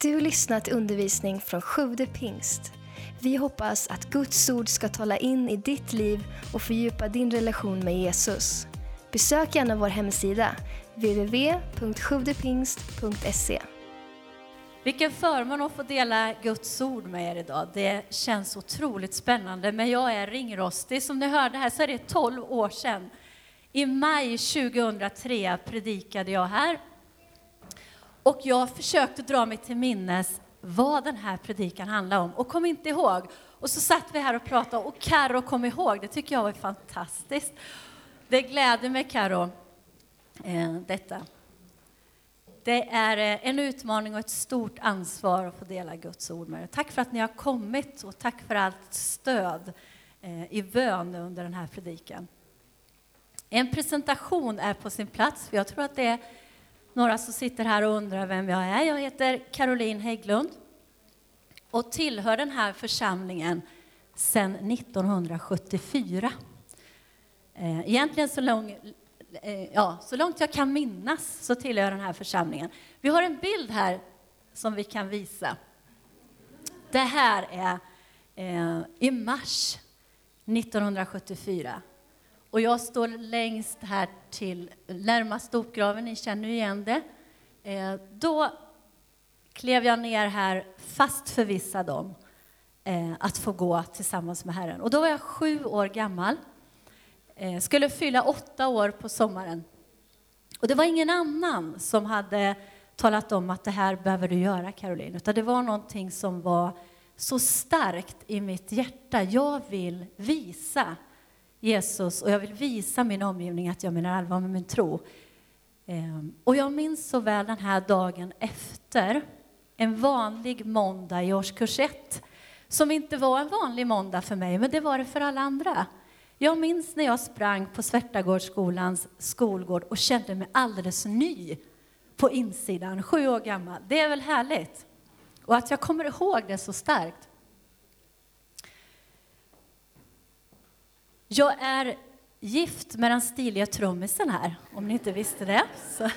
Du har lyssnat till undervisning från Sjude pingst. Vi hoppas att Guds ord ska tala in i ditt liv och fördjupa din relation med Jesus. Besök gärna vår hemsida, www.sjuvdepingst.se. Vilken förmån att få dela Guds ord med er idag. Det känns otroligt spännande, men jag är ringrostig. Som ni hörde här så är det 12 år sedan. I maj 2003 predikade jag här. Och jag försökte dra mig till minnes vad den här predikan handlade om och kom inte ihåg. Och så satt vi här och pratade och Karo kom ihåg. Det tycker jag var fantastiskt. Det gläder mig Karo, eh, detta. Det är eh, en utmaning och ett stort ansvar att få dela Guds ord med er. Tack för att ni har kommit och tack för allt stöd eh, i bön under den här predikan. En presentation är på sin plats, för jag tror att det är några som sitter här och undrar vem jag är. Jag heter Caroline Hägglund och tillhör den här församlingen sedan 1974. Eh, egentligen så, lång, eh, ja, så långt jag kan minnas så tillhör jag den här församlingen. Vi har en bild här som vi kan visa. Det här är eh, i mars 1974. Och jag står längst här till närmast dopgraven, ni känner ju igen det. Eh, då klev jag ner här fast förvissad om eh, att få gå tillsammans med Herren. Och då var jag sju år gammal, eh, skulle fylla åtta år på sommaren. Och det var ingen annan som hade talat om att det här behöver du göra, Caroline, utan det var någonting som var så starkt i mitt hjärta. Jag vill visa Jesus och jag vill visa min omgivning att jag menar allvar med min tro. Ehm, och jag minns så väl den här dagen efter, en vanlig måndag i årskurs 1, som inte var en vanlig måndag för mig, men det var det för alla andra. Jag minns när jag sprang på Svärtagårdsskolans skolgård och kände mig alldeles ny på insidan, sju år gammal. Det är väl härligt? Och att jag kommer ihåg det så starkt. Jag är gift med den stiliga trummisen här, om ni inte visste det. Så.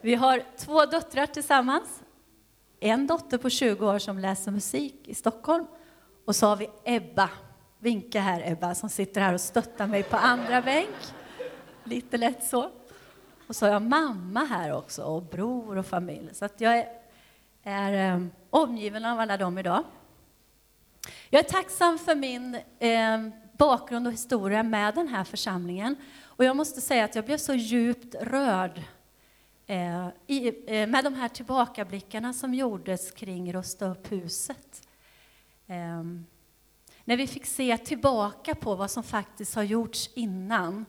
Vi har två döttrar tillsammans. En dotter på 20 år som läser musik i Stockholm. Och så har vi Ebba, vinka här Ebba, som sitter här och stöttar mig på andra bänk. Lite lätt så. Och så har jag mamma här också, och bror och familj. Så att jag är, är um, omgiven av alla dem idag. Jag är tacksam för min um, bakgrund och historia med den här församlingen. Och jag måste säga att jag blev så djupt rörd eh, i, eh, med de här tillbakablickarna som gjordes kring Rusta upp huset. Eh, när vi fick se tillbaka på vad som faktiskt har gjorts innan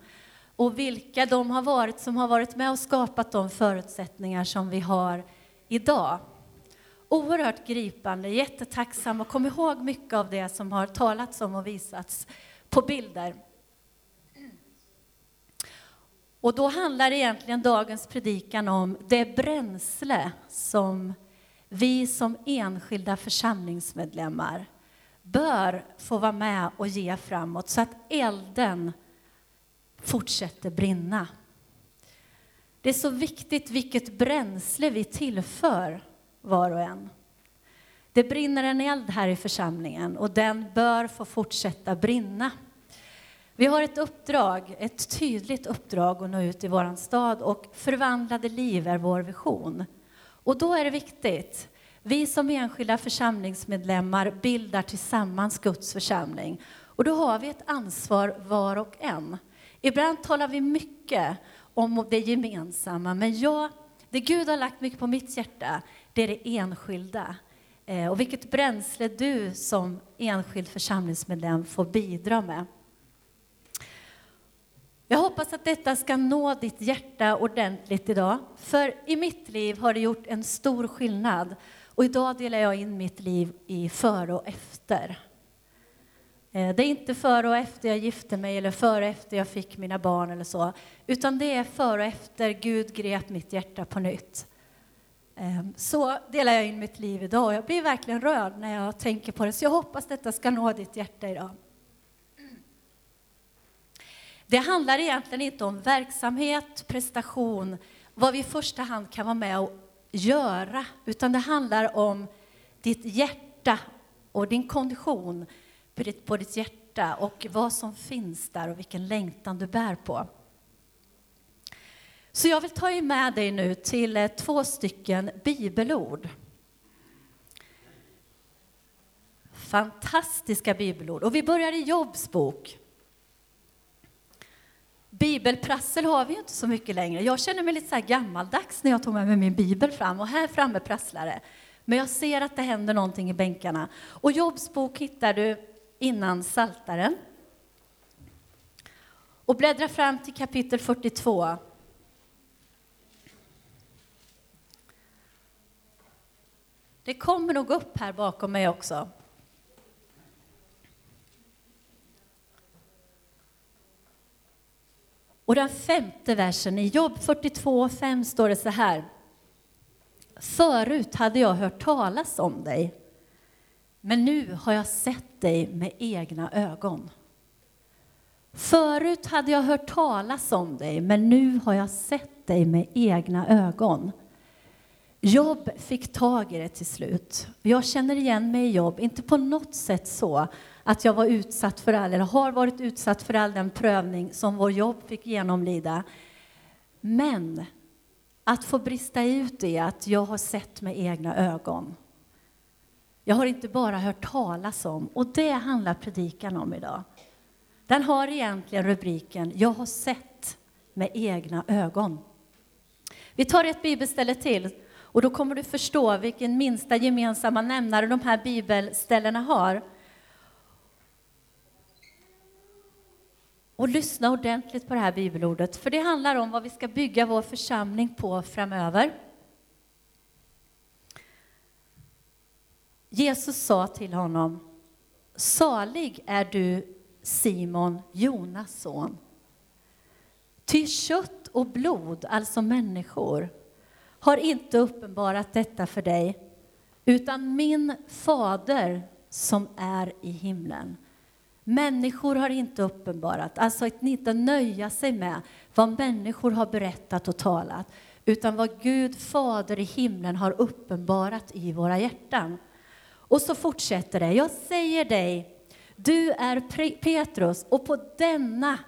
och vilka de har varit som har varit med och skapat de förutsättningar som vi har idag. Oerhört gripande, jättetacksam och kom ihåg mycket av det som har talats om och visats på bilder. Och då handlar egentligen dagens predikan om det bränsle som vi som enskilda församlingsmedlemmar bör få vara med och ge framåt så att elden fortsätter brinna. Det är så viktigt vilket bränsle vi tillför var och en. Det brinner en eld här i församlingen och den bör få fortsätta brinna. Vi har ett uppdrag, ett tydligt uppdrag att nå ut i vår stad och förvandlade liv är vår vision. Och då är det viktigt, vi som enskilda församlingsmedlemmar bildar tillsammans Guds församling. Och då har vi ett ansvar var och en. Ibland talar vi mycket om det gemensamma, men jag, det Gud har lagt mycket på mitt hjärta, det är det enskilda. Eh, och vilket bränsle du som enskild församlingsmedlem får bidra med. Jag hoppas att detta ska nå ditt hjärta ordentligt idag. För i mitt liv har det gjort en stor skillnad. Och idag delar jag in mitt liv i före och efter. Eh, det är inte före och efter jag gifte mig eller före och efter jag fick mina barn eller så. Utan det är före och efter Gud grep mitt hjärta på nytt. Eh, så delar jag in mitt liv idag. och Jag blir verkligen rörd när jag tänker på det. Så jag hoppas detta ska nå ditt hjärta idag. Det handlar egentligen inte om verksamhet, prestation, vad vi i första hand kan vara med och göra, utan det handlar om ditt hjärta och din kondition på ditt, på ditt hjärta och vad som finns där och vilken längtan du bär på. Så jag vill ta med dig nu till eh, två stycken bibelord. Fantastiska bibelord. Och vi börjar i Jobs bok. Bibelprassel har vi ju inte så mycket längre. Jag känner mig lite så gammaldags när jag tog med mig min bibel fram och här framme prasslar det. Men jag ser att det händer någonting i bänkarna. Och Jobs bok hittar du innan Saltaren. Och bläddra fram till kapitel 42. Det kommer nog upp här bakom mig också. Och den femte versen i Jobb 42.5 står det så här. Förut hade jag hört talas om dig, men nu har jag sett dig med egna ögon. Förut hade jag hört talas om dig, men nu har jag sett dig med egna ögon. Jobb fick tag i det till slut. Jag känner igen mig i jobb, inte på något sätt så att jag var utsatt för all, eller har varit utsatt för all den prövning som vår jobb fick genomlida. Men att få brista ut i att jag har sett med egna ögon. Jag har inte bara hört talas om, och det handlar predikan om idag. Den har egentligen rubriken Jag har sett med egna ögon. Vi tar ett bibelställe till och då kommer du förstå vilken minsta gemensamma nämnare de här bibelställena har. Och lyssna ordentligt på det här bibelordet, för det handlar om vad vi ska bygga vår församling på framöver. Jesus sa till honom, salig är du Simon, Jonas son. Ty kött och blod, alltså människor, har inte uppenbarat detta för dig, utan min fader som är i himlen. Människor har inte uppenbarat, alltså att inte nöja sig med vad människor har berättat och talat, utan vad Gud, Fader i himlen, har uppenbarat i våra hjärtan. Och så fortsätter det. Jag säger dig, du är Petrus, och på denna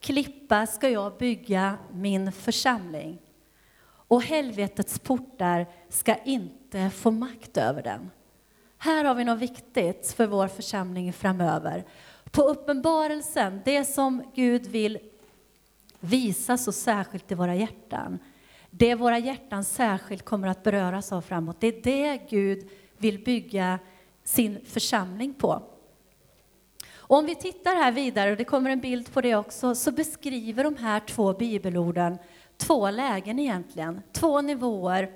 klippa ska jag bygga min församling och helvetets portar ska inte få makt över den. Här har vi något viktigt för vår församling framöver. På uppenbarelsen, det som Gud vill visa så särskilt i våra hjärtan, det våra hjärtan särskilt kommer att beröras av framåt, det är det Gud vill bygga sin församling på. Och om vi tittar här vidare, och det kommer en bild på det också, så beskriver de här två bibelorden två lägen egentligen, två nivåer,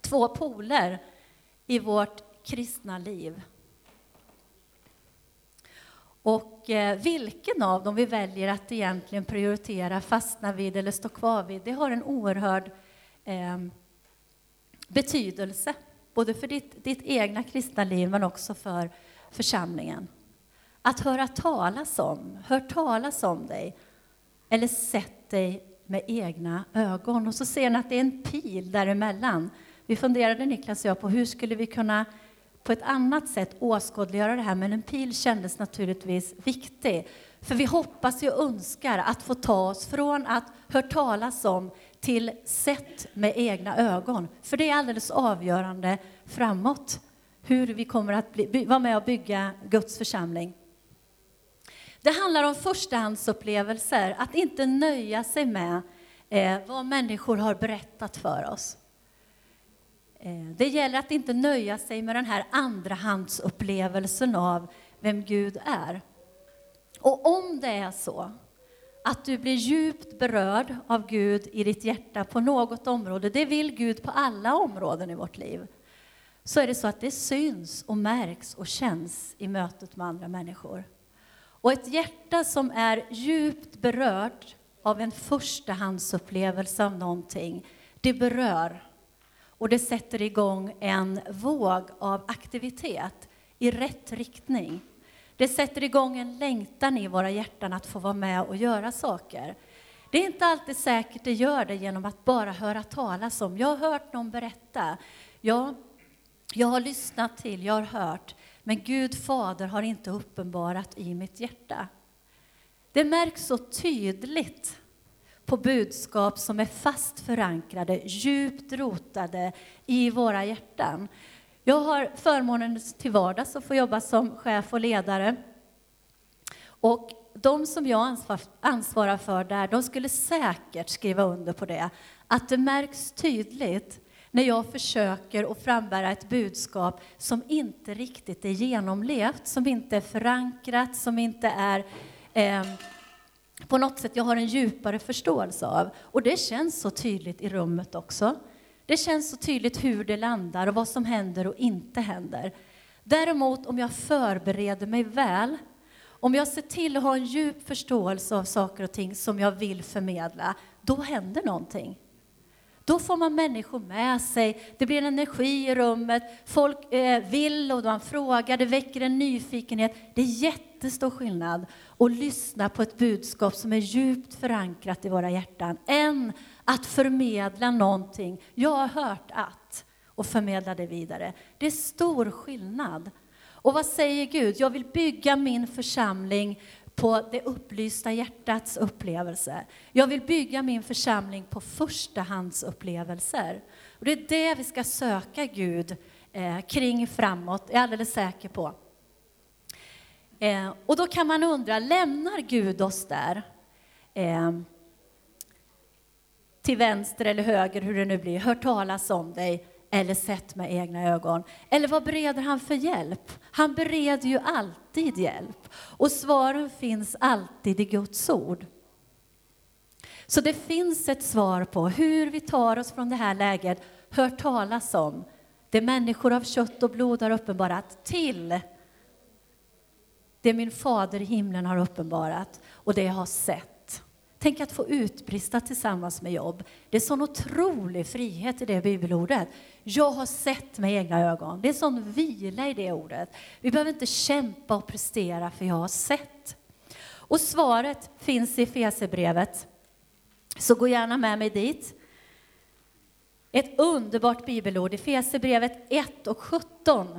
två poler i vårt kristna liv. Och eh, vilken av dem vi väljer att egentligen prioritera, fastna vid eller stå kvar vid, det har en oerhörd eh, betydelse, både för ditt, ditt egna kristna liv men också för församlingen. Att höra talas om, hör talas om dig, eller sett dig med egna ögon. Och så ser ni att det är en pil däremellan. Vi funderade, Niklas och jag, på hur skulle vi kunna på ett annat sätt åskådliggöra det här, men en pil kändes naturligtvis viktig. För vi hoppas och önskar att få ta oss från att hört talas om till sett med egna ögon. För det är alldeles avgörande framåt, hur vi kommer att bli, vara med och bygga Guds församling. Det handlar om förstahandsupplevelser, att inte nöja sig med eh, vad människor har berättat för oss. Eh, det gäller att inte nöja sig med den här andrahandsupplevelsen av vem Gud är. Och om det är så att du blir djupt berörd av Gud i ditt hjärta på något område, det vill Gud på alla områden i vårt liv, så är det så att det syns och märks och känns i mötet med andra människor. Och ett hjärta som är djupt berört av en förstahandsupplevelse av någonting, det berör och det sätter igång en våg av aktivitet i rätt riktning. Det sätter igång en längtan i våra hjärtan att få vara med och göra saker. Det är inte alltid säkert det gör det genom att bara höra talas om. Jag har hört någon berätta. Ja, jag har lyssnat till, jag har hört. Men Gud Fader har inte uppenbarat i mitt hjärta. Det märks så tydligt på budskap som är fast förankrade, djupt rotade i våra hjärtan. Jag har förmånen till vardags att få jobba som chef och ledare. Och de som jag ansvarar för där, de skulle säkert skriva under på det, att det märks tydligt när jag försöker att frambära ett budskap som inte riktigt är genomlevt, som inte är förankrat, som inte är eh, på något sätt jag har en djupare förståelse av. Och det känns så tydligt i rummet också. Det känns så tydligt hur det landar och vad som händer och inte händer. Däremot om jag förbereder mig väl, om jag ser till att ha en djup förståelse av saker och ting som jag vill förmedla, då händer någonting. Då får man människor med sig, det blir en energi i rummet, folk eh, vill och man frågar, det väcker en nyfikenhet. Det är jättestor skillnad att lyssna på ett budskap som är djupt förankrat i våra hjärtan, än att förmedla någonting. Jag har hört att, och förmedla det vidare. Det är stor skillnad. Och vad säger Gud? Jag vill bygga min församling på det upplysta hjärtats upplevelse. Jag vill bygga min församling på förstahandsupplevelser. Och det är det vi ska söka Gud eh, kring framåt, är jag alldeles säker på. Eh, och då kan man undra, lämnar Gud oss där? Eh, till vänster eller höger, hur det nu blir, hör talas om dig eller sett med egna ögon? Eller vad bereder han för hjälp? Han bereder ju alltid hjälp. Och svaren finns alltid i Guds ord. Så det finns ett svar på hur vi tar oss från det här läget, hört talas om, det människor av kött och blod har uppenbarat, till det min fader i himlen har uppenbarat och det jag har sett. Tänk att få utbrista tillsammans med jobb. Det är sån otrolig frihet i det bibelordet. Jag har sett med egna ögon. Det är sån vila i det ordet. Vi behöver inte kämpa och prestera för jag har sett. Och svaret finns i Fesebrevet. Så gå gärna med mig dit. Ett underbart bibelord i Fesebrevet 1 och 17.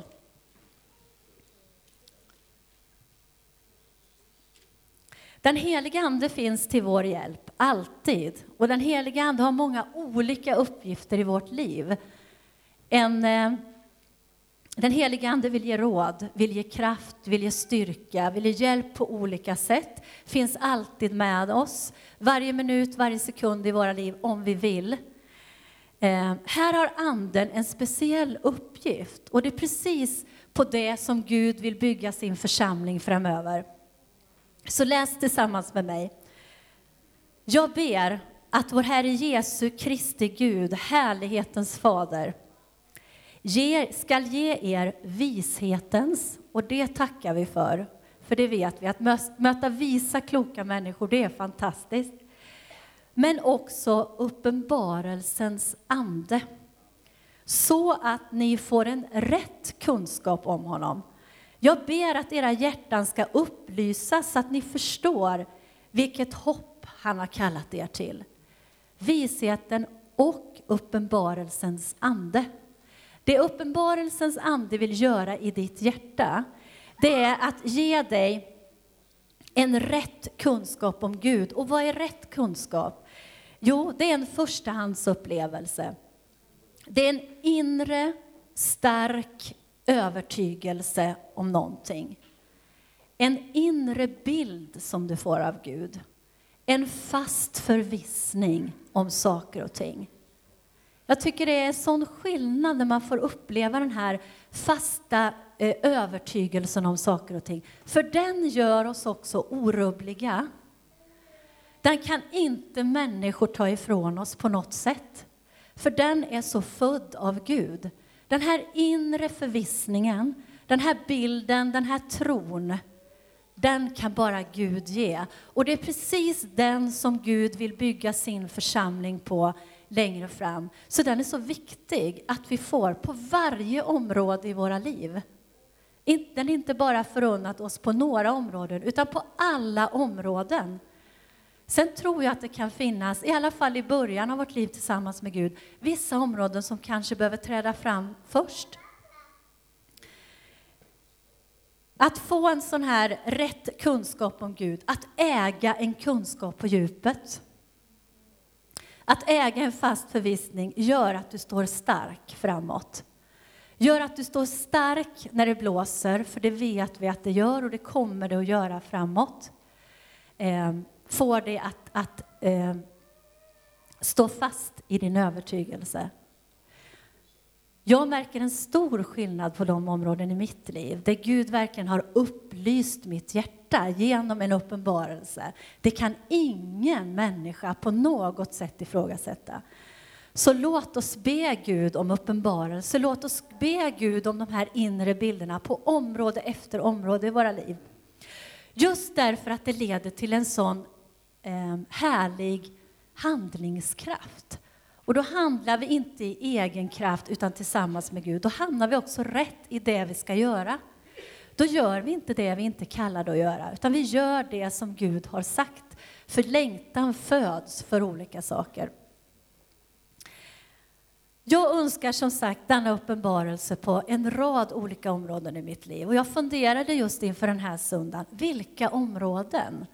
Den heliga Ande finns till vår hjälp, alltid. Och den heliga Ande har många olika uppgifter i vårt liv. En, eh, den heliga Ande vill ge råd, vill ge kraft, vill ge styrka, vill ge hjälp på olika sätt. Finns alltid med oss, varje minut, varje sekund i våra liv, om vi vill. Eh, här har Anden en speciell uppgift och det är precis på det som Gud vill bygga sin församling framöver. Så läs tillsammans med mig. Jag ber att vår Herre Jesu Kristi Gud, härlighetens fader, skall ge er vishetens, och det tackar vi för, för det vet vi, att möta visa, kloka människor, det är fantastiskt. Men också uppenbarelsens ande, så att ni får en rätt kunskap om honom jag ber att era hjärtan ska upplysas så att ni förstår vilket hopp han har kallat er till. Visheten och uppenbarelsens ande. Det uppenbarelsens ande vill göra i ditt hjärta, det är att ge dig en rätt kunskap om Gud. Och vad är rätt kunskap? Jo, det är en förstahandsupplevelse. Det är en inre, stark övertygelse om någonting. En inre bild som du får av Gud. En fast förvissning om saker och ting. Jag tycker det är en sån skillnad när man får uppleva den här fasta eh, övertygelsen om saker och ting. För den gör oss också orubbliga. Den kan inte människor ta ifrån oss på något sätt. För den är så född av Gud. Den här inre förvissningen, den här bilden, den här tron, den kan bara Gud ge. Och det är precis den som Gud vill bygga sin församling på längre fram. Så den är så viktig att vi får på varje område i våra liv. Den är inte bara förunnat oss på några områden, utan på alla områden. Sen tror jag att det kan finnas, i alla fall i början av vårt liv tillsammans med Gud, vissa områden som kanske behöver träda fram först. Att få en sån här rätt kunskap om Gud, att äga en kunskap på djupet. Att äga en fast förvissning gör att du står stark framåt. Gör att du står stark när det blåser, för det vet vi att det gör och det kommer det att göra framåt. Ehm, Får dig att, att eh, stå fast i din övertygelse. Jag märker en stor skillnad på de områden i mitt liv där Gud verkligen har upplyst mitt hjärta genom en uppenbarelse. Det kan ingen människa på något sätt ifrågasätta. Så låt oss be Gud om uppenbarelse, låt oss be Gud om de här inre bilderna på område efter område i våra liv. Just därför att det leder till en sån eh, härlig handlingskraft. Och då handlar vi inte i egen kraft utan tillsammans med Gud. Då hamnar vi också rätt i det vi ska göra. Då gör vi inte det vi inte kallade att göra, utan vi gör det som Gud har sagt. För längtan föds för olika saker. Jag önskar som sagt denna uppenbarelse på en rad olika områden i mitt liv. Och jag funderade just inför den här söndagen, vilka områden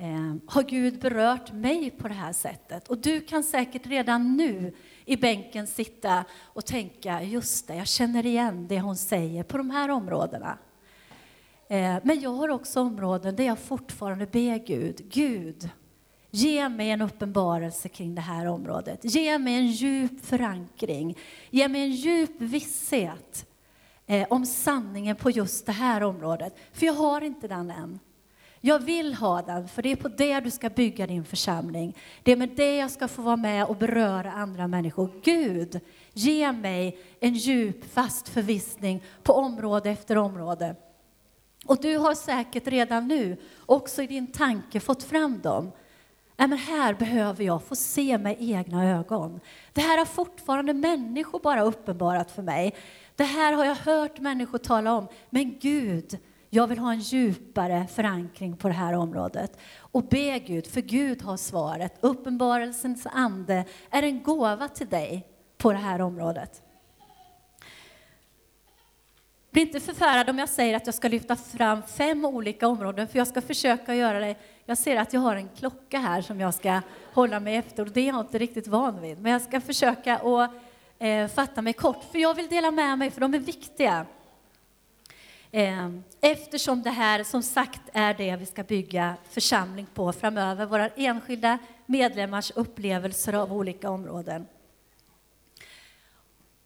Eh, har Gud berört mig på det här sättet? Och du kan säkert redan nu i bänken sitta och tänka, just det, jag känner igen det hon säger på de här områdena. Eh, men jag har också områden där jag fortfarande ber Gud, Gud, Ge mig en uppenbarelse kring det här området. Ge mig en djup förankring. Ge mig en djup visshet eh, om sanningen på just det här området. För jag har inte den än. Jag vill ha den, för det är på det du ska bygga din församling. Det är med det jag ska få vara med och beröra andra människor. Gud, ge mig en djup, fast förvissning på område efter område. Och du har säkert redan nu, också i din tanke, fått fram dem. Nej, men här behöver jag få se med egna ögon. Det här har fortfarande människor bara uppenbarat för mig. Det här har jag hört människor tala om. Men Gud, jag vill ha en djupare förankring på det här området. Och be Gud, för Gud har svaret. Uppenbarelsens ande är en gåva till dig på det här området. Bli inte förfärad om jag säger att jag ska lyfta fram fem olika områden, för jag ska försöka göra det. Jag ser att jag har en klocka här som jag ska hålla mig efter och det är jag inte riktigt van vid. Men jag ska försöka att eh, fatta mig kort, för jag vill dela med mig, för de är viktiga. Eh, eftersom det här som sagt är det vi ska bygga församling på framöver, våra enskilda medlemmars upplevelser av olika områden.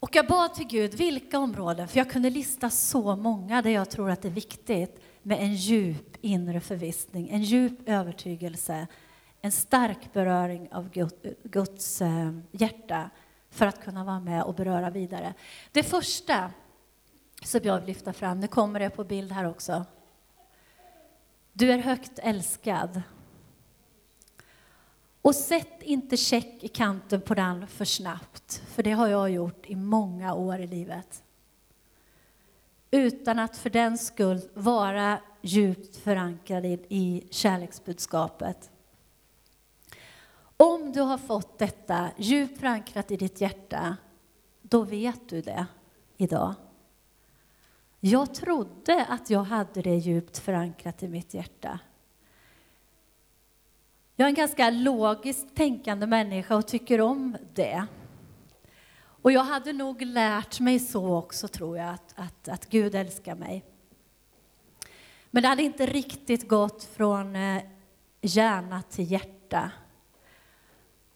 Och jag bad till Gud, vilka områden? För jag kunde lista så många där jag tror att det är viktigt med en djup inre förvissning, en djup övertygelse, en stark beröring av Guds eh, hjärta för att kunna vara med och beröra vidare. Det första som jag vill lyfta fram, nu kommer det på bild här också. Du är högt älskad. Och sätt inte check i kanten på den för snabbt, för det har jag gjort i många år i livet. Utan att för den skull vara djupt förankrad i, i kärleksbudskapet. Om du har fått detta djupt förankrat i ditt hjärta, då vet du det idag. Jag trodde att jag hade det djupt förankrat i mitt hjärta. Jag är en ganska logiskt tänkande människa och tycker om det. Och jag hade nog lärt mig så också, tror jag, att, att, att Gud älskar mig. Men det hade inte riktigt gått från eh, hjärna till hjärta.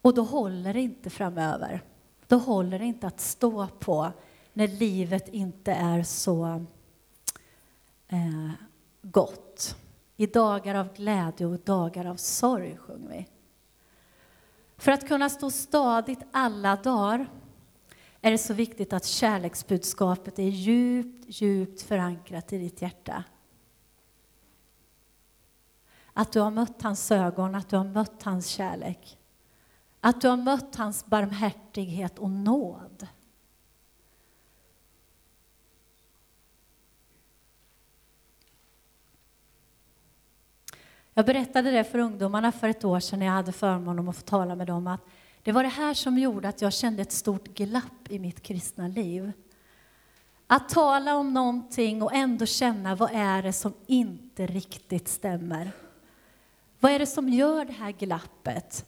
Och då håller det inte framöver. Då håller det inte att stå på när livet inte är så eh, gott. I dagar av glädje och dagar av sorg, sjunger vi. För att kunna stå stadigt alla dagar är det så viktigt att kärleksbudskapet är djupt, djupt förankrat i ditt hjärta. Att du har mött hans ögon, att du har mött hans kärlek. Att du har mött hans barmhärtighet och nåd. Jag berättade det för ungdomarna för ett år sedan när jag hade förmånen att få tala med dem att det var det här som gjorde att jag kände ett stort glapp i mitt kristna liv. Att tala om någonting och ändå känna vad är det som inte riktigt stämmer. Vad är det som gör det här glappet?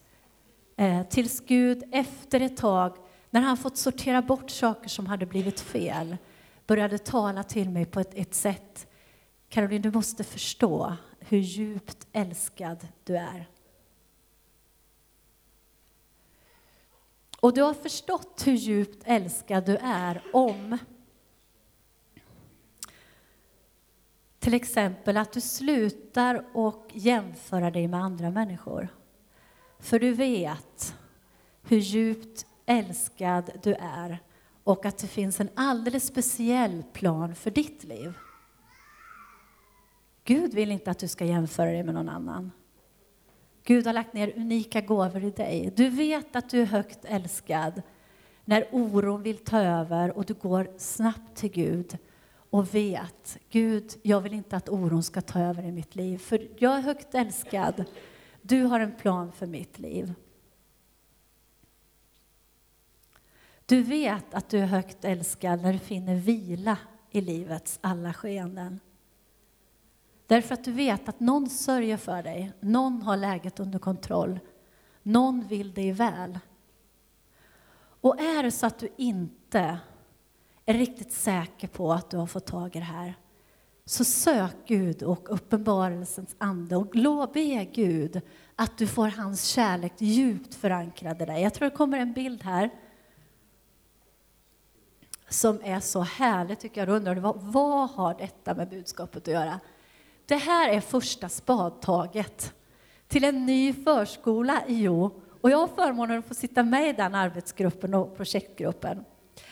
Eh, tills Gud efter ett tag, när han fått sortera bort saker som hade blivit fel, började tala till mig på ett, ett sätt. Caroline, du måste förstå hur djupt älskad du är. Och du har förstått hur djupt älskad du är om till exempel att du slutar och jämföra dig med andra människor. För du vet hur djupt älskad du är och att det finns en alldeles speciell plan för ditt liv. Gud vill inte att du ska jämföra dig med någon annan. Gud har lagt ner unika gåvor i dig. Du vet att du är högt älskad när oron vill ta över och du går snabbt till Gud och vet, Gud, jag vill inte att oron ska ta över i mitt liv, för jag är högt älskad. Du har en plan för mitt liv. Du vet att du är högt älskad när du finner vila i livets alla skeenden. Därför att du vet att någon sörjer för dig, någon har läget under kontroll, någon vill dig väl. Och är det så att du inte är riktigt säker på att du har fått tag i det här, så sök Gud och uppenbarelsens ande och be Gud att du får hans kärlek djupt förankrad i dig. Jag tror det kommer en bild här som är så härlig tycker jag. Du undrar vad, vad har detta med budskapet att göra? Det här är första spadtaget till en ny förskola i Jo. Och jag har förmånen att få sitta med i den arbetsgruppen och projektgruppen.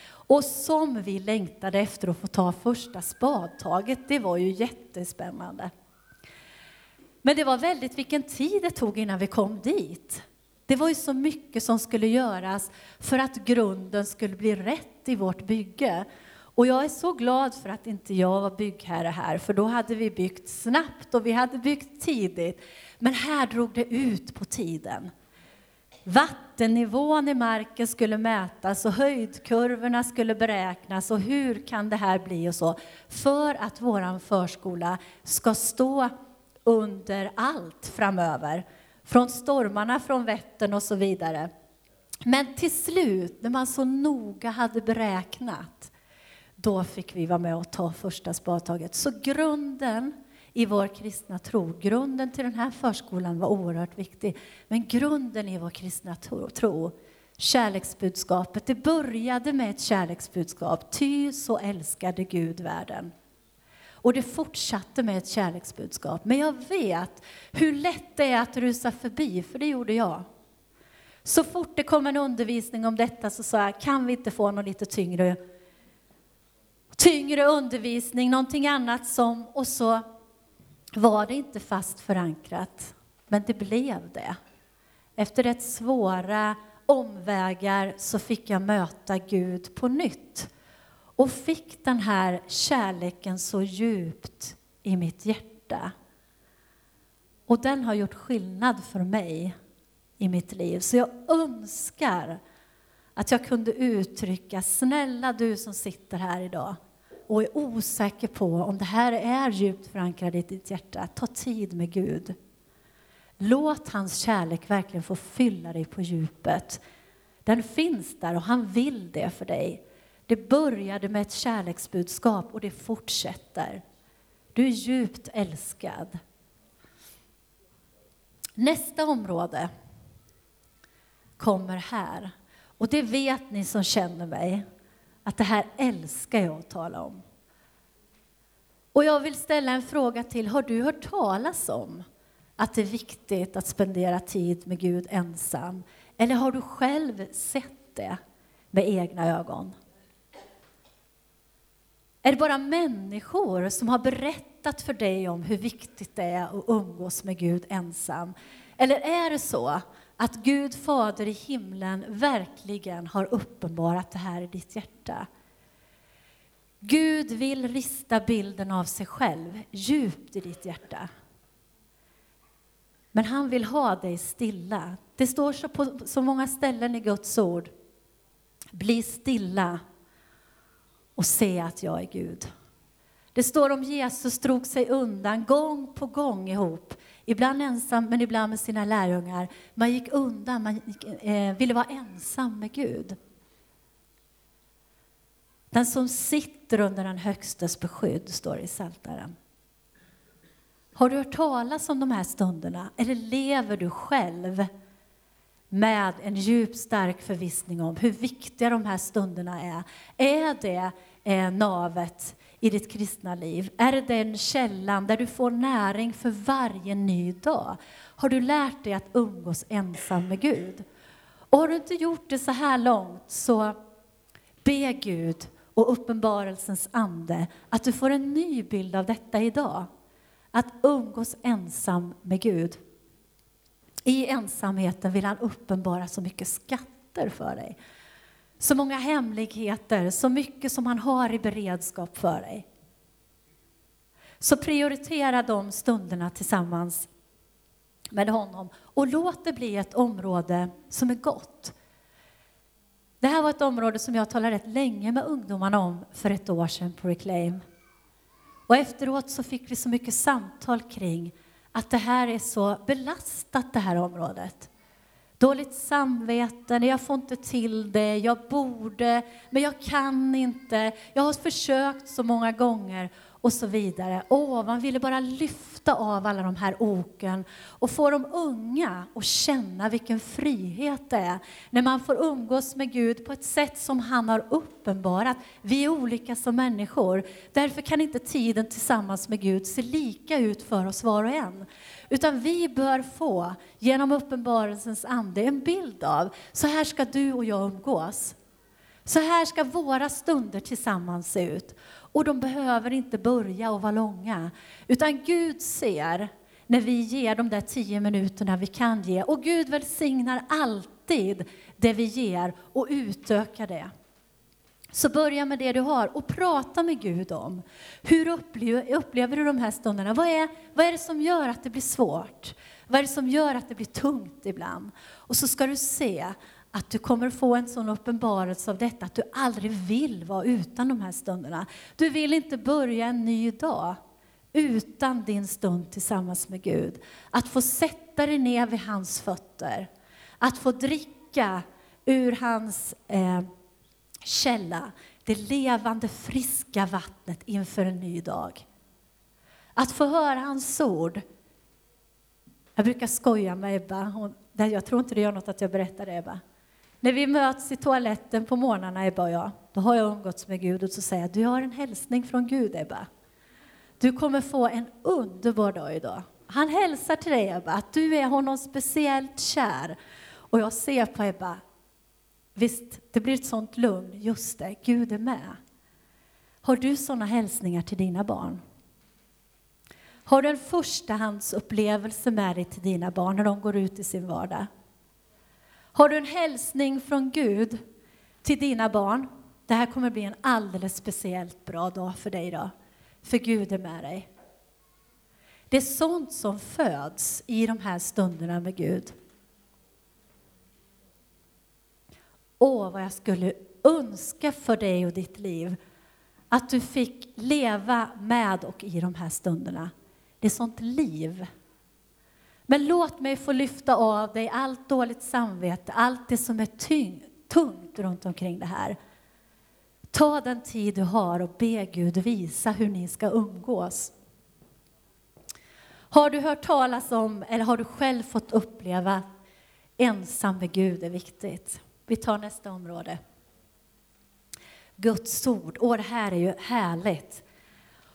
Och som vi längtade efter att få ta första spadtaget, det var ju jättespännande. Men det var väldigt vilken tid det tog innan vi kom dit. Det var ju så mycket som skulle göras för att grunden skulle bli rätt i vårt bygge. Och jag är så glad för att inte jag var byggherre här, för då hade vi byggt snabbt och vi hade byggt tidigt. Men här drog det ut på tiden. Vattennivån i marken skulle mätas och höjdkurvorna skulle beräknas och hur kan det här bli och så. För att vår förskola ska stå under allt framöver. Från stormarna från Vättern och så vidare. Men till slut, när man så noga hade beräknat, då fick vi vara med och ta första spadtaget. Så grunden i vår kristna tro. Grunden till den här förskolan var oerhört viktig. Men grunden i vår kristna tro, kärleksbudskapet, det började med ett kärleksbudskap. Ty så älskade Gud världen. Och det fortsatte med ett kärleksbudskap. Men jag vet hur lätt det är att rusa förbi, för det gjorde jag. Så fort det kom en undervisning om detta så sa jag, kan vi inte få något lite tyngre, tyngre undervisning, någonting annat som, och så var det inte fast förankrat, men det blev det. Efter rätt svåra omvägar så fick jag möta Gud på nytt och fick den här kärleken så djupt i mitt hjärta. Och den har gjort skillnad för mig i mitt liv. Så jag önskar att jag kunde uttrycka, snälla du som sitter här idag, och är osäker på om det här är djupt förankrat i ditt hjärta, ta tid med Gud. Låt hans kärlek verkligen få fylla dig på djupet. Den finns där och han vill det för dig. Det började med ett kärleksbudskap och det fortsätter. Du är djupt älskad. Nästa område kommer här. Och det vet ni som känner mig att det här älskar jag att tala om. Och jag vill ställa en fråga till. Har du hört talas om att det är viktigt att spendera tid med Gud ensam? Eller har du själv sett det med egna ögon? Är det bara människor som har berättat för dig om hur viktigt det är att umgås med Gud ensam? Eller är det så att Gud Fader i himlen verkligen har uppenbarat det här i ditt hjärta. Gud vill rista bilden av sig själv djupt i ditt hjärta. Men han vill ha dig stilla. Det står så på så många ställen i Guds ord. Bli stilla och se att jag är Gud. Det står om Jesus drog sig undan gång på gång ihop. Ibland ensam, men ibland med sina lärjungar. Man gick undan, man gick, eh, ville vara ensam med Gud. Den som sitter under den högstes beskydd, står det i Psaltaren. Har du hört talas om de här stunderna, eller lever du själv med en djup, stark förvissning om hur viktiga de här stunderna är? Är det eh, navet i ditt kristna liv? Är det den källan där du får näring för varje ny dag? Har du lärt dig att umgås ensam med Gud? Och har du inte gjort det så här långt, så be Gud och uppenbarelsens ande att du får en ny bild av detta idag. Att umgås ensam med Gud. I ensamheten vill han uppenbara så mycket skatter för dig. Så många hemligheter, så mycket som han har i beredskap för dig. Så prioritera de stunderna tillsammans med honom och låt det bli ett område som är gott. Det här var ett område som jag talade rätt länge med ungdomarna om för ett år sedan på Reclaim. Och efteråt så fick vi så mycket samtal kring att det här är så belastat, det här området. Dåligt samvete, jag får inte till det, jag borde, men jag kan inte. Jag har försökt så många gånger och så vidare. Åh, man ville bara lyfta av alla de här oken och få de unga att känna vilken frihet det är när man får umgås med Gud på ett sätt som han har uppenbarat. Vi är olika som människor. Därför kan inte tiden tillsammans med Gud se lika ut för oss var och en. Utan vi bör få, genom uppenbarelsens ande, en bild av så här ska du och jag umgås. Så här ska våra stunder tillsammans se ut. Och de behöver inte börja och vara långa. Utan Gud ser när vi ger de där tio minuterna vi kan ge. Och Gud välsignar alltid det vi ger och utökar det. Så börja med det du har och prata med Gud om. Hur upplever, upplever du de här stunderna? Vad är, vad är det som gör att det blir svårt? Vad är det som gör att det blir tungt ibland? Och så ska du se att du kommer få en sån uppenbarelse av detta att du aldrig vill vara utan de här stunderna. Du vill inte börja en ny dag utan din stund tillsammans med Gud. Att få sätta dig ner vid hans fötter, att få dricka ur hans eh, källa, det levande friska vattnet inför en ny dag. Att få höra hans ord. Jag brukar skoja med Ebba, hon, jag tror inte det gör något att jag berättar det Ebba. När vi möts i toaletten på morgnarna, Ebba och jag, då har jag umgåtts med Gud och så säger jag, du har en hälsning från Gud, Ebba. Du kommer få en underbar dag idag. Han hälsar till dig, Ebba, att du är honom speciellt kär. Och jag ser på Ebba, visst, det blir ett sånt lugn. Just det, Gud är med. Har du sådana hälsningar till dina barn? Har du en förstahandsupplevelse med dig till dina barn när de går ut i sin vardag? Har du en hälsning från Gud till dina barn? Det här kommer bli en alldeles speciellt bra dag för dig idag, för Gud är med dig. Det är sånt som föds i de här stunderna med Gud. Åh, vad jag skulle önska för dig och ditt liv att du fick leva med och i de här stunderna. Det är sånt liv men låt mig få lyfta av dig allt dåligt samvete, allt det som är tyng, tungt runt omkring det här. Ta den tid du har och be Gud visa hur ni ska umgås. Har du hört talas om, eller har du själv fått uppleva, ensam med Gud är viktigt. Vi tar nästa område. Guds ord. Åh, det här är ju härligt.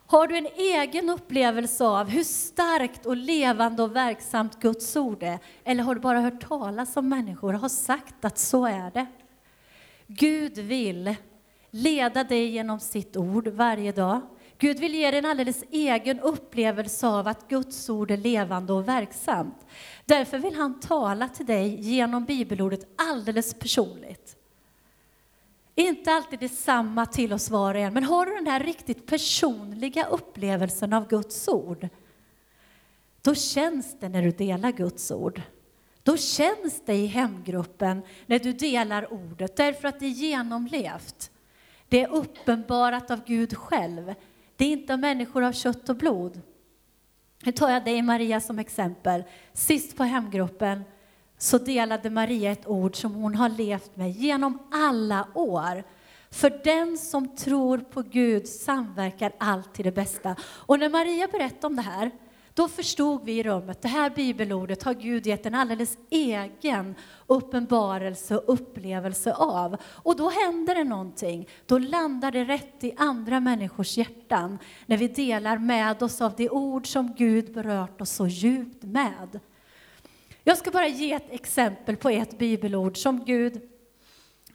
Har du en egen upplevelse av hur starkt och levande och verksamt Guds ord är? Eller har du bara hört talas om människor och har sagt att så är det? Gud vill leda dig genom sitt ord varje dag. Gud vill ge dig en alldeles egen upplevelse av att Guds ord är levande och verksamt. Därför vill han tala till dig genom bibelordet alldeles personligt. Inte alltid detsamma till oss var och en, men har du den här riktigt personliga upplevelsen av Guds ord, då känns det när du delar Guds ord. Då känns det i hemgruppen när du delar ordet, därför att det är genomlevt. Det är uppenbarat av Gud själv. Det är inte människor av kött och blod. Nu tar jag dig Maria som exempel. Sist på hemgruppen så delade Maria ett ord som hon har levt med genom alla år. För den som tror på Gud samverkar allt till det bästa. Och när Maria berättade om det här, då förstod vi i rummet, det här bibelordet har Gud gett en alldeles egen uppenbarelse och upplevelse av. Och då händer det någonting. Då landar det rätt i andra människors hjärtan när vi delar med oss av det ord som Gud berört oss så djupt med. Jag ska bara ge ett exempel på ett bibelord som Gud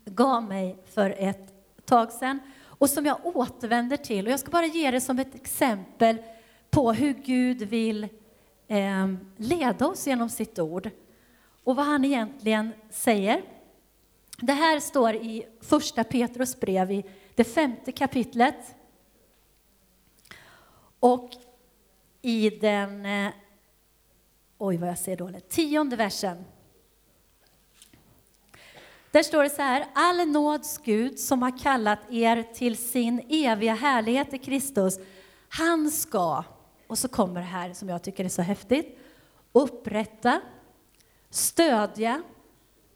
gav mig för ett tag sedan och som jag återvänder till. Och jag ska bara ge det som ett exempel på hur Gud vill eh, leda oss genom sitt ord och vad han egentligen säger. Det här står i första Petrus brev i det femte kapitlet. Och i den, eh, oj vad jag ser dåligt, tionde versen. Där står det så här, all nåds Gud som har kallat er till sin eviga härlighet i Kristus, han ska, och så kommer det här som jag tycker är så häftigt, upprätta, stödja,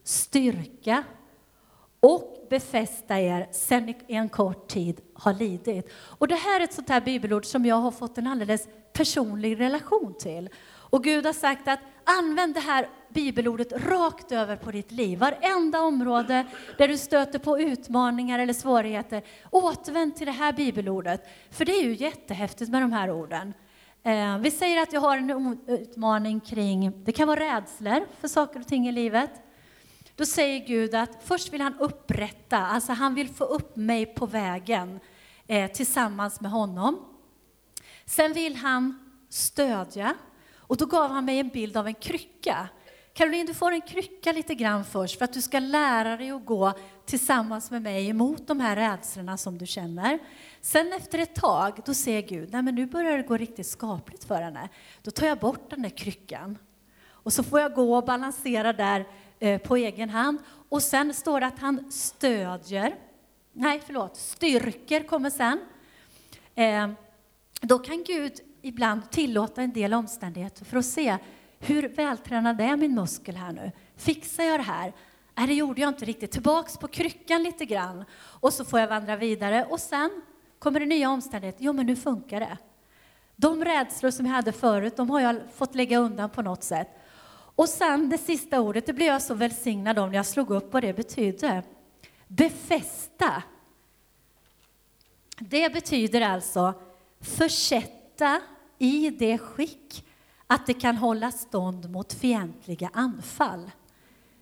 styrka och befästa er sen en kort tid har lidit. Och det här är ett sånt här bibelord som jag har fått en alldeles personlig relation till. Och Gud har sagt att använd det här bibelordet rakt över på ditt liv. Varenda område där du stöter på utmaningar eller svårigheter, återvänd till det här bibelordet. För det är ju jättehäftigt med de här orden. Eh, vi säger att jag har en utmaning kring, det kan vara rädslor för saker och ting i livet. Då säger Gud att först vill han upprätta, alltså han vill få upp mig på vägen eh, tillsammans med honom. Sen vill han stödja, och då gav han mig en bild av en krycka. Caroline, du får en krycka lite grann först för att du ska lära dig att gå tillsammans med mig emot de här rädslorna som du känner. Sen efter ett tag, då ser Gud, nej men nu börjar det gå riktigt skapligt för henne. Då tar jag bort den där kryckan. Och så får jag gå och balansera där eh, på egen hand. Och sen står det att han stödjer, nej förlåt, styrker kommer sen. Eh, då kan Gud ibland tillåta en del omständigheter för att se hur vältränad är min muskel här nu? Fixar jag det här? Nej, det gjorde jag inte riktigt. Tillbaks på kryckan lite grann. Och så får jag vandra vidare. Och sen kommer det nya omständigheter. Jo, men nu funkar det. De rädslor som jag hade förut, de har jag fått lägga undan på något sätt. Och sen det sista ordet, det blev jag så välsignad om när jag slog upp vad det betydde. Befästa. Det betyder alltså försätta i det skick att det kan hålla stånd mot fientliga anfall.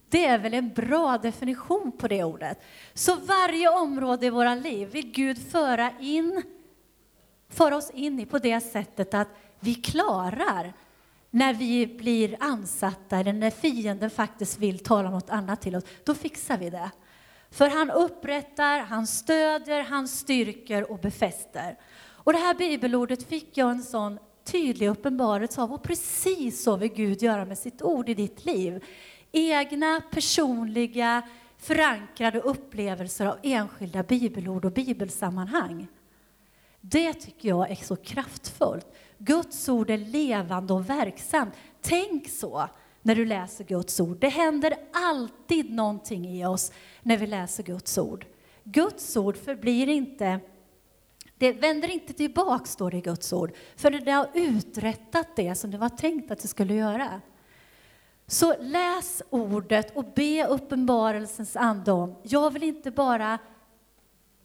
Det är väl en bra definition på det ordet. Så varje område i våra liv vill Gud föra in, föra oss in i på det sättet att vi klarar när vi blir ansatta eller när fienden faktiskt vill tala något annat till oss, då fixar vi det. För han upprättar, han stöder, han styrker och befäster. Och det här bibelordet fick jag en sån tydlig uppenbarelse av och precis så vill Gud göra med sitt ord i ditt liv. Egna personliga förankrade upplevelser av enskilda bibelord och bibelsammanhang. Det tycker jag är så kraftfullt. Guds ord är levande och verksamt. Tänk så när du läser Guds ord. Det händer alltid någonting i oss när vi läser Guds ord. Guds ord förblir inte det vänder inte tillbaka, står det i Guds ord, för det har uträttat det som det var tänkt att det skulle göra. Så läs ordet och be uppenbarelsens ande om. Jag vill inte bara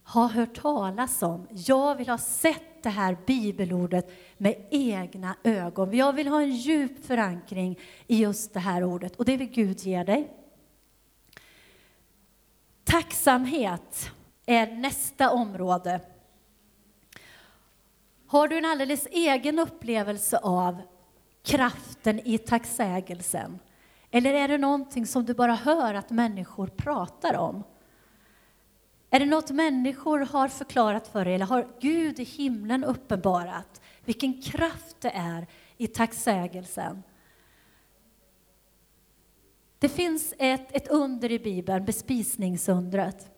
ha hört talas om, jag vill ha sett det här bibelordet med egna ögon. Jag vill ha en djup förankring i just det här ordet och det vill Gud ge dig. Tacksamhet är nästa område har du en alldeles egen upplevelse av kraften i tacksägelsen? Eller är det någonting som du bara hör att människor pratar om? Är det något människor har förklarat för dig eller har Gud i himlen uppenbarat vilken kraft det är i tacksägelsen. Det finns ett, ett under i Bibeln, bespisningsundret,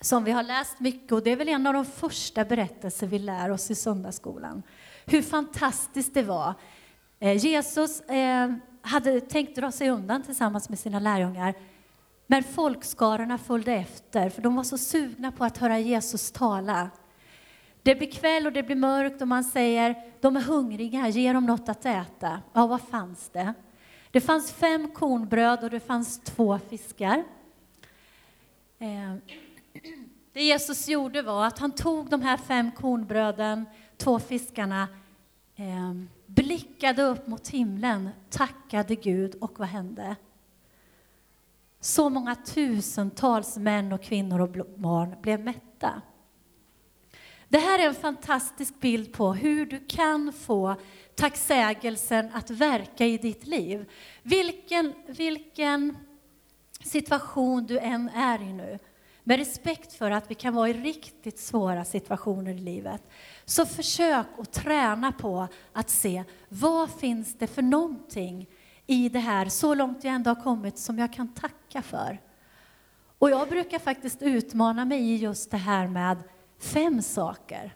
som vi har läst mycket och det är väl en av de första berättelser vi lär oss i söndagsskolan. Hur fantastiskt det var. Eh, Jesus eh, hade tänkt dra sig undan tillsammans med sina lärjungar, men folkskarorna följde efter, för de var så sugna på att höra Jesus tala. Det blir kväll och det blir mörkt och man säger, de är hungriga, ge dem något att äta. Ja, vad fanns det? Det fanns fem kornbröd och det fanns två fiskar. Eh, det Jesus gjorde var att han tog de här fem kornbröden, två fiskarna, eh, blickade upp mot himlen, tackade Gud och vad hände? Så många tusentals män och kvinnor och barn blev mätta. Det här är en fantastisk bild på hur du kan få tacksägelsen att verka i ditt liv. Vilken, vilken situation du än är i nu, med respekt för att vi kan vara i riktigt svåra situationer i livet, så försök att träna på att se vad finns det för någonting i det här, så långt jag ändå har kommit, som jag kan tacka för. Och jag brukar faktiskt utmana mig i just det här med fem saker.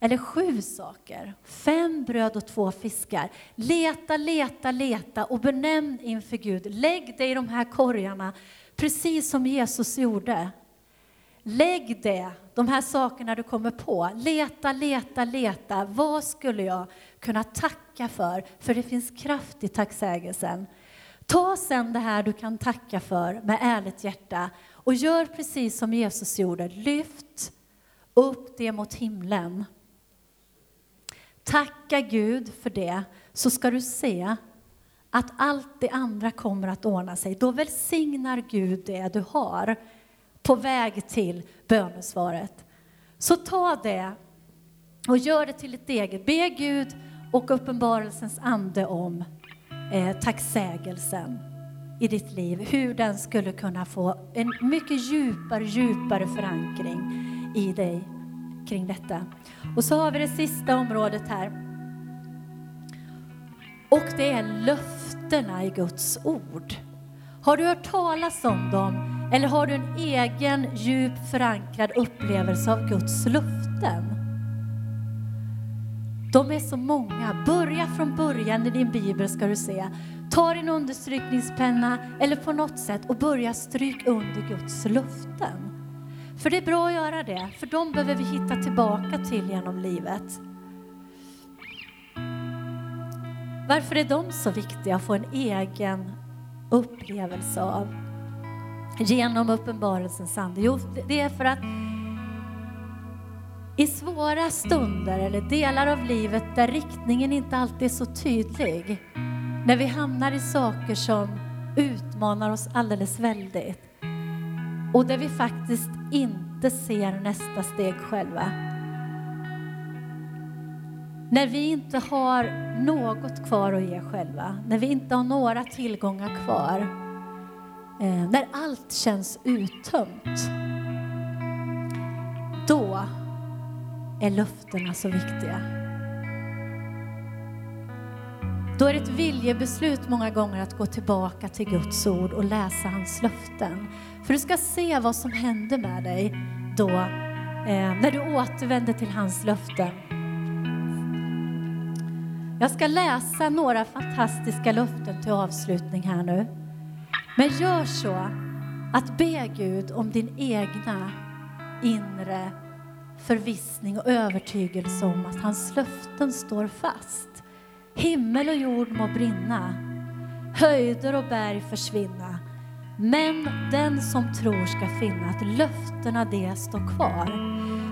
Eller sju saker. Fem bröd och två fiskar. Leta, leta, leta och benämn inför Gud. Lägg det i de här korgarna, precis som Jesus gjorde. Lägg det, de här sakerna du kommer på. Leta, leta, leta. Vad skulle jag kunna tacka för? För det finns kraft i tacksägelsen. Ta sen det här du kan tacka för med ärligt hjärta och gör precis som Jesus gjorde. Lyft upp det mot himlen. Tacka Gud för det, så ska du se att allt det andra kommer att ordna sig. Då välsignar Gud det du har på väg till bönesvaret. Så ta det och gör det till ett eget. Be Gud och uppenbarelsens ande om eh, tacksägelsen i ditt liv. Hur den skulle kunna få en mycket djupare, djupare förankring i dig kring detta. Och så har vi det sista området här. Och det är löftena i Guds ord. Har du hört talas om dem eller har du en egen djup förankrad upplevelse av Guds löften? De är så många. Börja från början i din bibel ska du se. Ta din understrykningspenna eller på något sätt och börja stryk under Guds löften. För det är bra att göra det, för de behöver vi hitta tillbaka till genom livet. Varför är de så viktiga att få en egen upplevelse av? Genom uppenbarelsens ande? Jo, det är för att i svåra stunder eller delar av livet där riktningen inte alltid är så tydlig, när vi hamnar i saker som utmanar oss alldeles väldigt, och där vi faktiskt inte ser nästa steg själva. När vi inte har något kvar att ge själva, när vi inte har några tillgångar kvar, eh, när allt känns uttömt, då är löftena så viktiga. Då är det ett viljebeslut många gånger att gå tillbaka till Guds ord och läsa hans löften. För du ska se vad som händer med dig då, eh, när du återvänder till hans löften. Jag ska läsa några fantastiska löften till avslutning här nu. Men gör så att be Gud om din egna inre förvissning och övertygelse om att hans löften står fast. Himmel och jord må brinna, höjder och berg försvinna. Men den som tror ska finna att löftena det står kvar.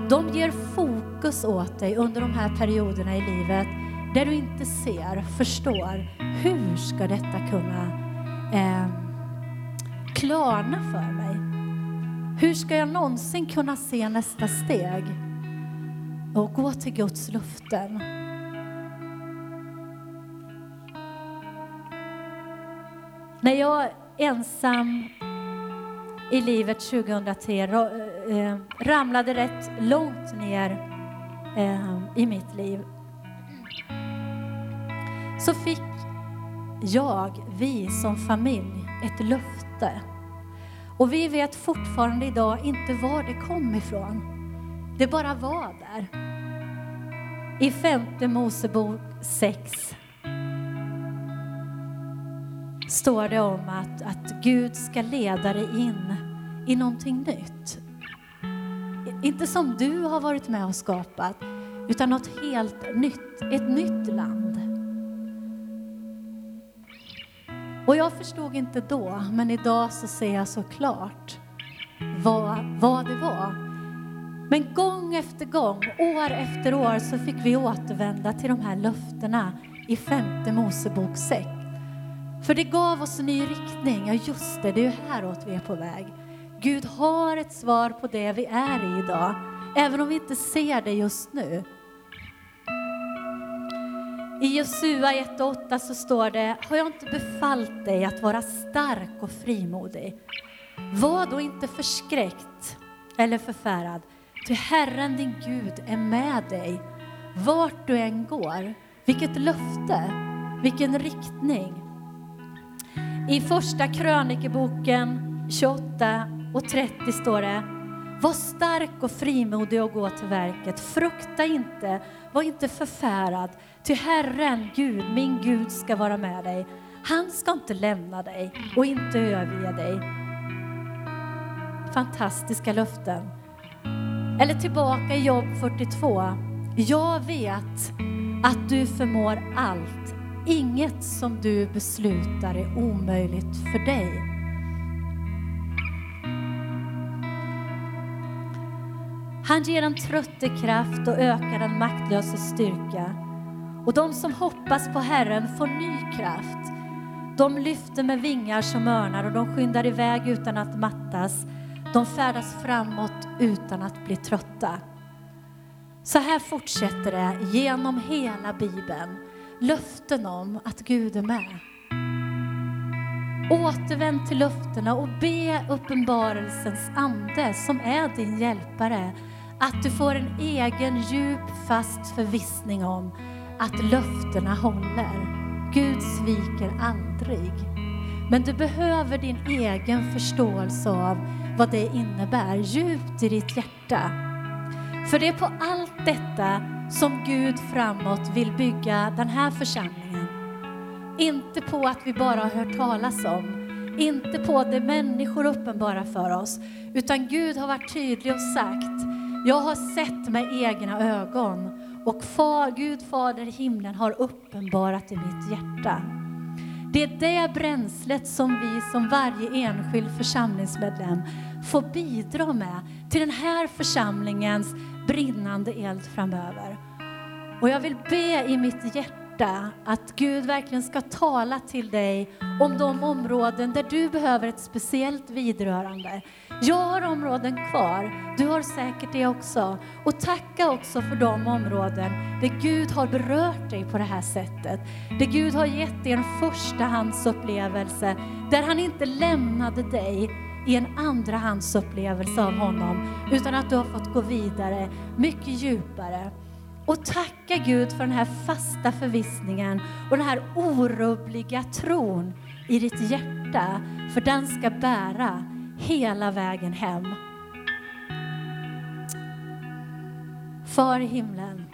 De ger fokus åt dig under de här perioderna i livet där du inte ser, förstår, hur ska detta kunna eh, klarna för mig? Hur ska jag någonsin kunna se nästa steg och gå till Guds löften? När jag ensam i livet 2003 eh, ramlade rätt långt ner eh, i mitt liv så fick jag, vi som familj, ett löfte. Och vi vet fortfarande idag inte var det kom ifrån. Det bara var där. I femte Mosebok 6 står det om att, att Gud ska leda dig in i någonting nytt. Inte som du har varit med och skapat, utan något helt nytt, ett nytt land. Och jag förstod inte då, men idag så ser jag så klart vad, vad det var. Men gång efter gång, år efter år, så fick vi återvända till de här löftena i femte Mosebok 6. För det gav oss en ny riktning. Ja, just det, det är ju häråt vi är på väg. Gud har ett svar på det vi är i idag, även om vi inte ser det just nu. I Josua 1.8 så står det, har jag inte befallt dig att vara stark och frimodig? Var då inte förskräckt eller förfärad, ty Herren din Gud är med dig vart du än går. Vilket löfte, vilken riktning. I första krönikeboken 28 och 30 står det var stark och frimodig och gå till verket. Frukta inte, var inte förfärad. Ty Herren, Gud, min Gud, ska vara med dig. Han ska inte lämna dig och inte överge dig. Fantastiska löften. Eller tillbaka i Jobb 42. Jag vet att du förmår allt. Inget som du beslutar är omöjligt för dig. Han ger den trötte kraft och ökar den maktlösa styrka. Och de som hoppas på Herren får ny kraft. De lyfter med vingar som örnar och de skyndar iväg utan att mattas. De färdas framåt utan att bli trötta. Så här fortsätter det genom hela Bibeln. Löften om att Gud är med. Återvänd till löftena och be uppenbarelsens ande som är din hjälpare att du får en egen djup fast förvissning om att löftena håller. Gud sviker aldrig. Men du behöver din egen förståelse av vad det innebär djupt i ditt hjärta. För det är på allt detta som Gud framåt vill bygga den här församlingen. Inte på att vi bara har hört talas om, inte på det människor uppenbarar för oss, utan Gud har varit tydlig och sagt, jag har sett med egna ögon och far, Gud Fader i himlen har uppenbarat i mitt hjärta. Det är det bränslet som vi som varje enskild församlingsmedlem får bidra med till den här församlingens brinnande eld framöver. Och jag vill be i mitt hjärta att Gud verkligen ska tala till dig om de områden där du behöver ett speciellt vidrörande. Jag har områden kvar, du har säkert det också. Och tacka också för de områden där Gud har berört dig på det här sättet. Där Gud har gett dig en förstahandsupplevelse, där han inte lämnade dig i en andrahandsupplevelse av honom, utan att du har fått gå vidare, mycket djupare. Och tacka Gud för den här fasta förvissningen och den här orubbliga tron i ditt hjärta, för den ska bära hela vägen hem. Far i himlen,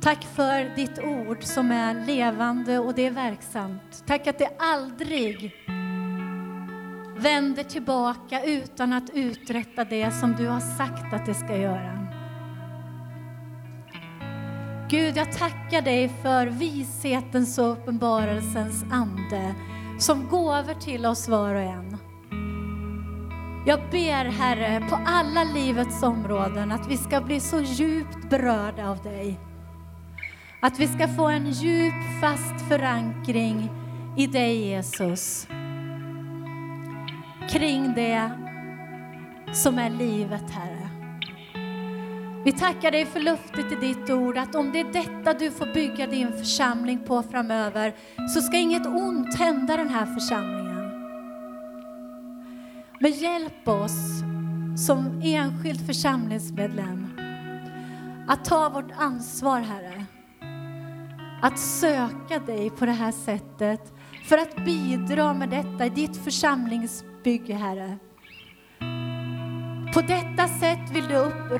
tack för ditt ord som är levande och det är verksamt. Tack att det aldrig vänder tillbaka utan att uträtta det som du har sagt att det ska göra. Gud, jag tackar dig för vishetens och uppenbarelsens ande som gåvor till oss var och en. Jag ber Herre på alla livets områden att vi ska bli så djupt berörda av dig. Att vi ska få en djup fast förankring i dig Jesus. Kring det som är livet Herre. Vi tackar dig för löftet i ditt ord att om det är detta du får bygga din församling på framöver så ska inget ont hända den här församlingen. Men hjälp oss som enskild församlingsmedlem att ta vårt ansvar, Herre. att söka dig på det här sättet för att bidra med detta i ditt församlingsbygge, Herre. På detta sätt vill du upp,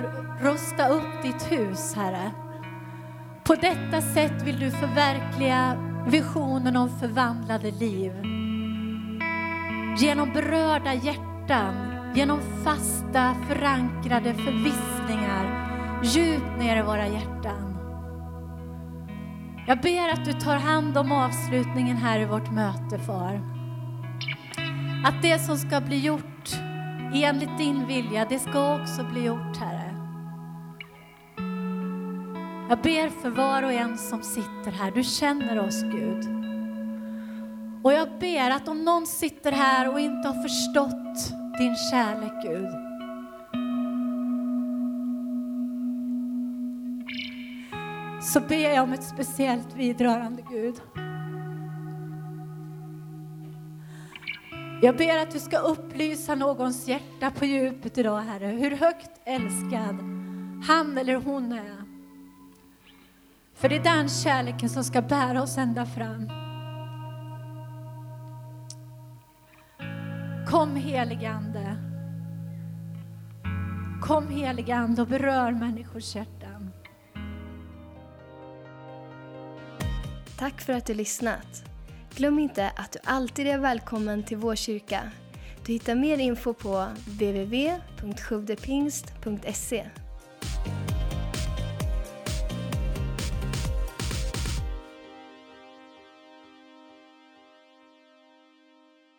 rusta upp ditt hus, Herre. På detta sätt vill du förverkliga visionen om förvandlade liv. Genom berörda hjärtan, genom fasta förankrade förvissningar djupt ner i våra hjärtan. Jag ber att du tar hand om avslutningen här i vårt möte, Far. Att det som ska bli gjort enligt din vilja, det ska också bli gjort, Herre. Jag ber för var och en som sitter här. Du känner oss, Gud. Och jag ber att om någon sitter här och inte har förstått din kärlek, Gud. Så ber jag om ett speciellt vidrörande, Gud. Jag ber att du ska upplysa någons hjärta på djupet idag, Herre, hur högt älskad han eller hon är. För det är den kärleken som ska bära oss ända fram. Kom heligande. Kom heligande och berör människors hjärtan. Tack för att du lyssnat. Glöm inte att du alltid är välkommen till vår kyrka. Du hittar mer info på www.sjodepingst.se